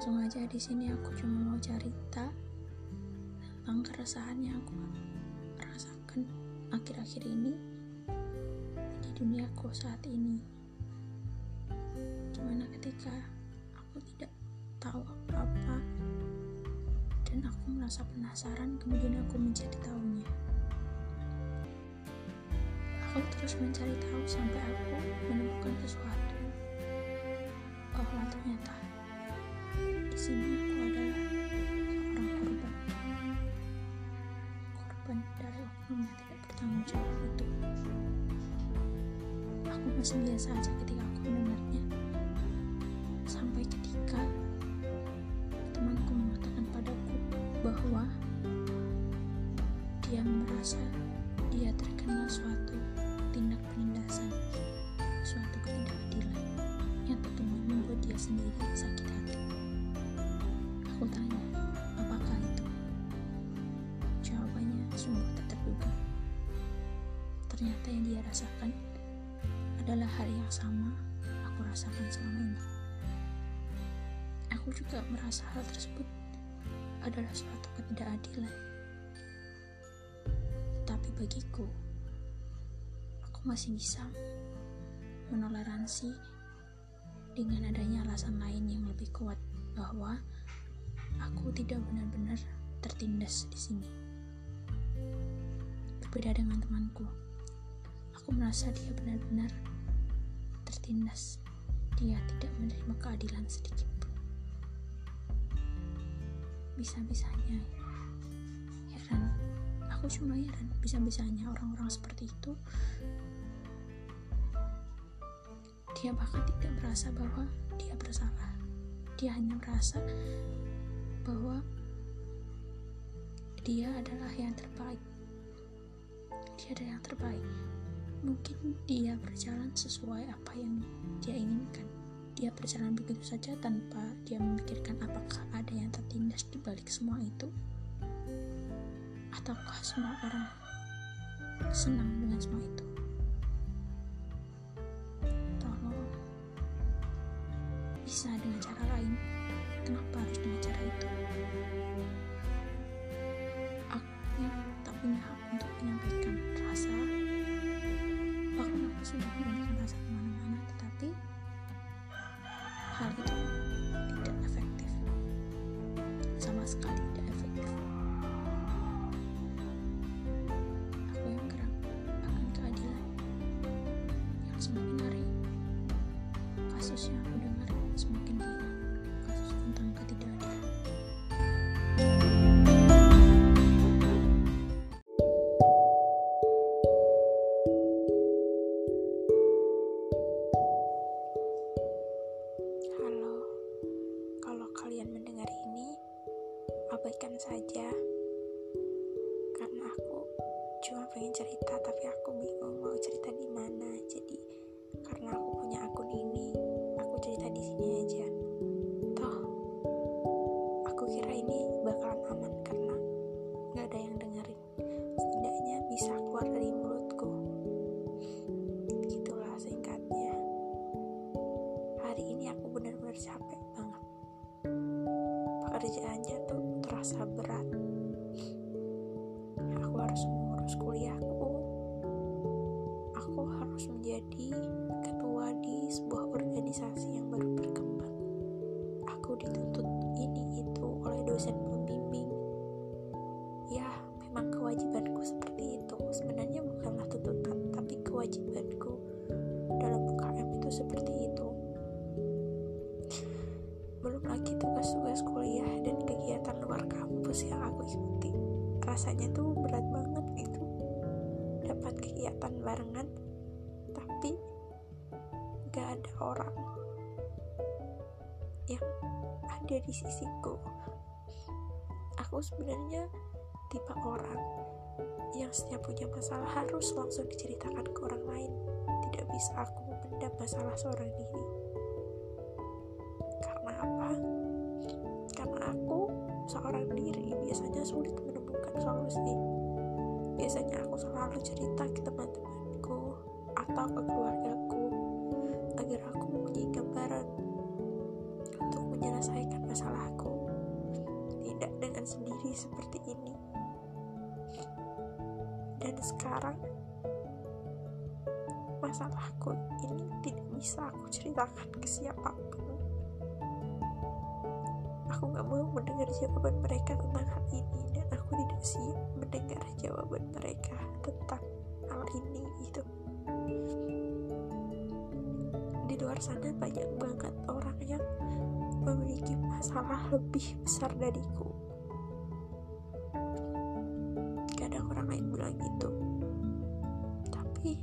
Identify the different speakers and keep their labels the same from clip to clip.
Speaker 1: Langsung aja di sini aku cuma mau cerita tentang keresahan yang aku rasakan akhir-akhir ini di duniaku saat ini. Gimana ketika aku tidak tahu apa-apa dan aku merasa penasaran kemudian aku mencari tahunya. Aku terus mencari tahu sampai aku menemukan sesuatu bahwa ternyata di sini aku adalah seorang korban. Korban dari oknum yang tidak bertanggung jawab itu. Aku masih biasa aja ketika aku mendengarnya. Sampai ketika temanku mengatakan padaku bahwa dia merasa dia terkena suatu aku tanya apakah itu? Jawabannya sungguh tak terduga. Ternyata yang dia rasakan adalah hal yang sama aku rasakan selama ini. Aku juga merasa hal tersebut adalah suatu ketidakadilan. Tetapi bagiku aku masih bisa menoleransi dengan adanya alasan lain yang lebih kuat bahwa aku tidak benar-benar tertindas di sini. Berbeda dengan temanku, aku merasa dia benar-benar tertindas. Dia tidak menerima keadilan sedikit pun. Bisa-bisanya heran. Aku cuma heran bisa-bisanya orang-orang seperti itu dia bahkan tidak merasa bahwa dia bersalah dia hanya merasa bahwa dia adalah yang terbaik. Dia adalah yang terbaik. Mungkin dia berjalan sesuai apa yang dia inginkan. Dia berjalan begitu saja tanpa dia memikirkan apakah ada yang tertindas di balik semua itu ataukah semua orang senang dengan semua itu. Bisa dengan cara lain kenapa harus dengan cara itu? Aku tak punya hak untuk menyampaikan rasa. Bahkan aku sudah memberikan rasa ke mana-mana tetapi hal itu tidak efektif. Sama sekali tidak efektif. Aku yang gerak akan keadilan yang semakin
Speaker 2: Pekerjaannya tuh terasa berat. Aku harus mengurus kuliahku. Aku harus menjadi ketua di sebuah organisasi yang baru berkembang. Aku dituntut ini itu oleh dosen pembimbing. Ya, memang kewajibanku seperti itu. Sebenarnya bukanlah tuntutan, tapi kewajibanku ada orang. Yang ada di sisiku. Aku sebenarnya tipe orang yang setiap punya masalah harus langsung diceritakan ke orang lain. Tidak bisa aku memendam masalah seorang diri. Karena apa? Karena aku seorang diri biasanya sulit menemukan solusi. Biasanya aku selalu cerita ke teman-temanku atau ke keluargaku agar aku mempunyai gambaran untuk menyelesaikan
Speaker 1: masalahku. Tidak dengan sendiri seperti ini. Dan sekarang masalahku ini tidak bisa aku ceritakan ke siapa pun. Aku gak mau mendengar jawaban mereka tentang hal ini dan aku tidak siap mendengar jawaban mereka tentang hal ini itu sana banyak banget orang yang memiliki masalah lebih besar dariku. Kadang orang lain bilang gitu. Tapi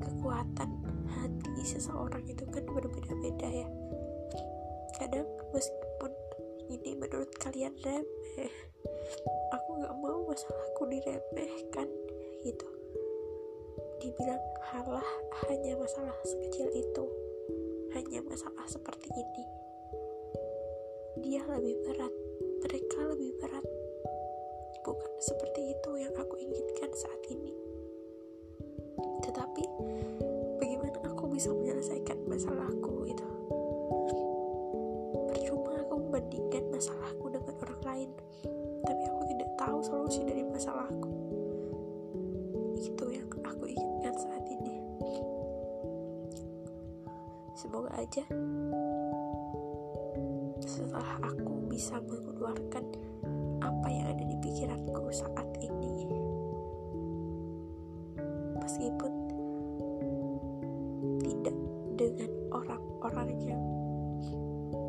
Speaker 1: kekuatan hati seseorang itu kan berbeda-beda ya. Kadang meskipun ini menurut kalian remeh aku gak mau masalahku diremehkan gitu dibilang halah hanya masalah sekecil itu hanya masalah seperti ini. Dia lebih berat mereka lebih berat. Bukan seperti itu yang aku inginkan saat ini. Tetapi bagaimana aku bisa menyelesaikan masalahku itu? Percuma aku membandingkan masalahku dengan orang lain tapi aku tidak tahu solusi dari masalahku. Itu yang aku inginkan semoga aja setelah aku bisa mengeluarkan apa yang ada di pikiranku saat ini. Meskipun tidak dengan orang-orang yang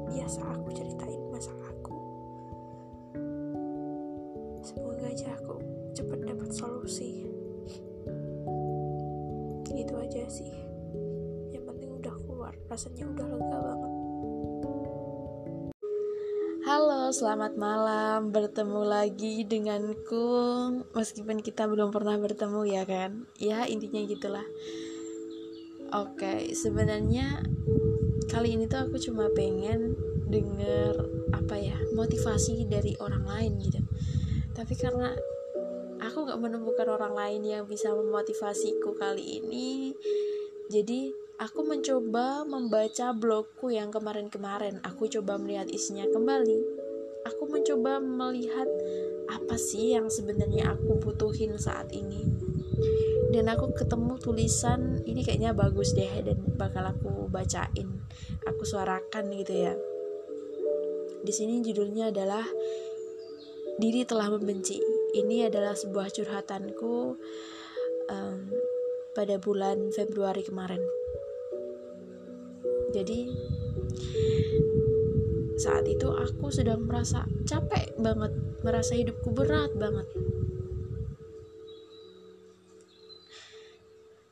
Speaker 1: biasa aku ceritain masalahku semoga aja aku cepat dapat solusi. Gitu aja sih rasanya udah lega banget
Speaker 3: Halo, selamat malam. Bertemu lagi denganku meskipun kita belum pernah bertemu ya kan? Ya, intinya gitulah. Oke, sebenarnya kali ini tuh aku cuma pengen denger apa ya, motivasi dari orang lain gitu. Tapi karena aku nggak menemukan orang lain yang bisa memotivasiku kali ini, jadi aku mencoba membaca blogku yang kemarin-kemarin. Aku coba melihat isinya kembali. Aku mencoba melihat apa sih yang sebenarnya aku butuhin saat ini. Dan aku ketemu tulisan ini kayaknya bagus deh dan bakal aku bacain. Aku suarakan gitu ya. Di sini judulnya adalah Diri telah membenci. Ini adalah sebuah curhatanku um, pada bulan Februari kemarin. Jadi saat itu aku sedang merasa capek banget, merasa hidupku berat banget.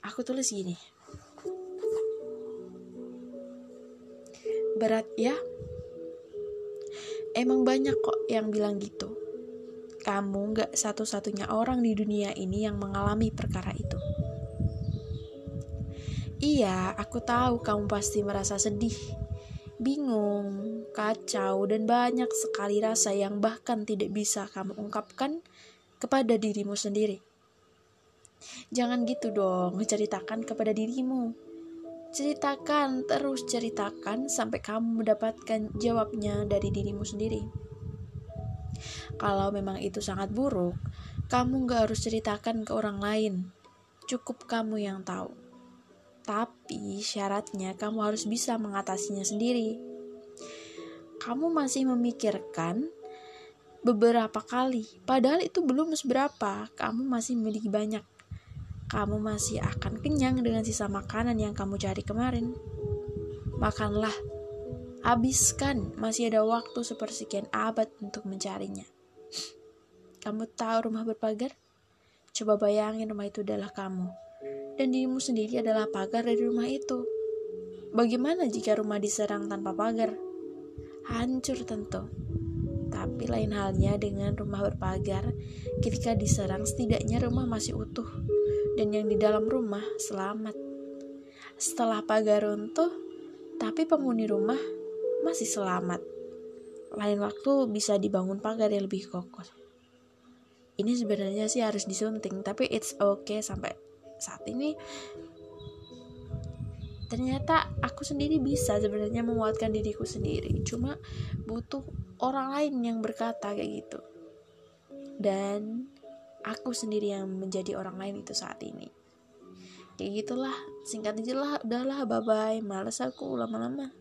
Speaker 3: Aku tulis gini. Berat ya? Emang banyak kok yang bilang gitu. Kamu gak satu-satunya orang di dunia ini yang mengalami perkara itu. Iya, aku tahu kamu pasti merasa sedih, bingung, kacau, dan banyak sekali rasa yang bahkan tidak bisa kamu ungkapkan kepada dirimu sendiri. Jangan gitu dong, menceritakan kepada dirimu. Ceritakan, terus ceritakan sampai kamu mendapatkan jawabnya dari dirimu sendiri. Kalau memang itu sangat buruk, kamu gak harus ceritakan ke orang lain. Cukup kamu yang tahu. Tapi syaratnya kamu harus bisa mengatasinya sendiri. Kamu masih memikirkan beberapa kali, padahal itu belum seberapa. Kamu masih memiliki banyak. Kamu masih akan kenyang dengan sisa makanan yang kamu cari kemarin. Makanlah, habiskan. Masih ada waktu sepersekian abad untuk mencarinya. Kamu tahu rumah berpagar? Coba bayangin rumah itu adalah kamu dan dirimu sendiri adalah pagar dari rumah itu. Bagaimana jika rumah diserang tanpa pagar? Hancur tentu. Tapi lain halnya dengan rumah berpagar, ketika diserang setidaknya rumah masih utuh dan yang di dalam rumah selamat. Setelah pagar runtuh, tapi penghuni rumah masih selamat. Lain waktu bisa dibangun pagar yang lebih kokoh. Ini sebenarnya sih harus disunting, tapi it's okay sampai saat ini ternyata aku sendiri bisa sebenarnya menguatkan diriku sendiri. Cuma butuh orang lain yang berkata kayak gitu. Dan aku sendiri yang menjadi orang lain itu saat ini. Kayak gitulah singkat aja lah udahlah bye bye males aku lama-lama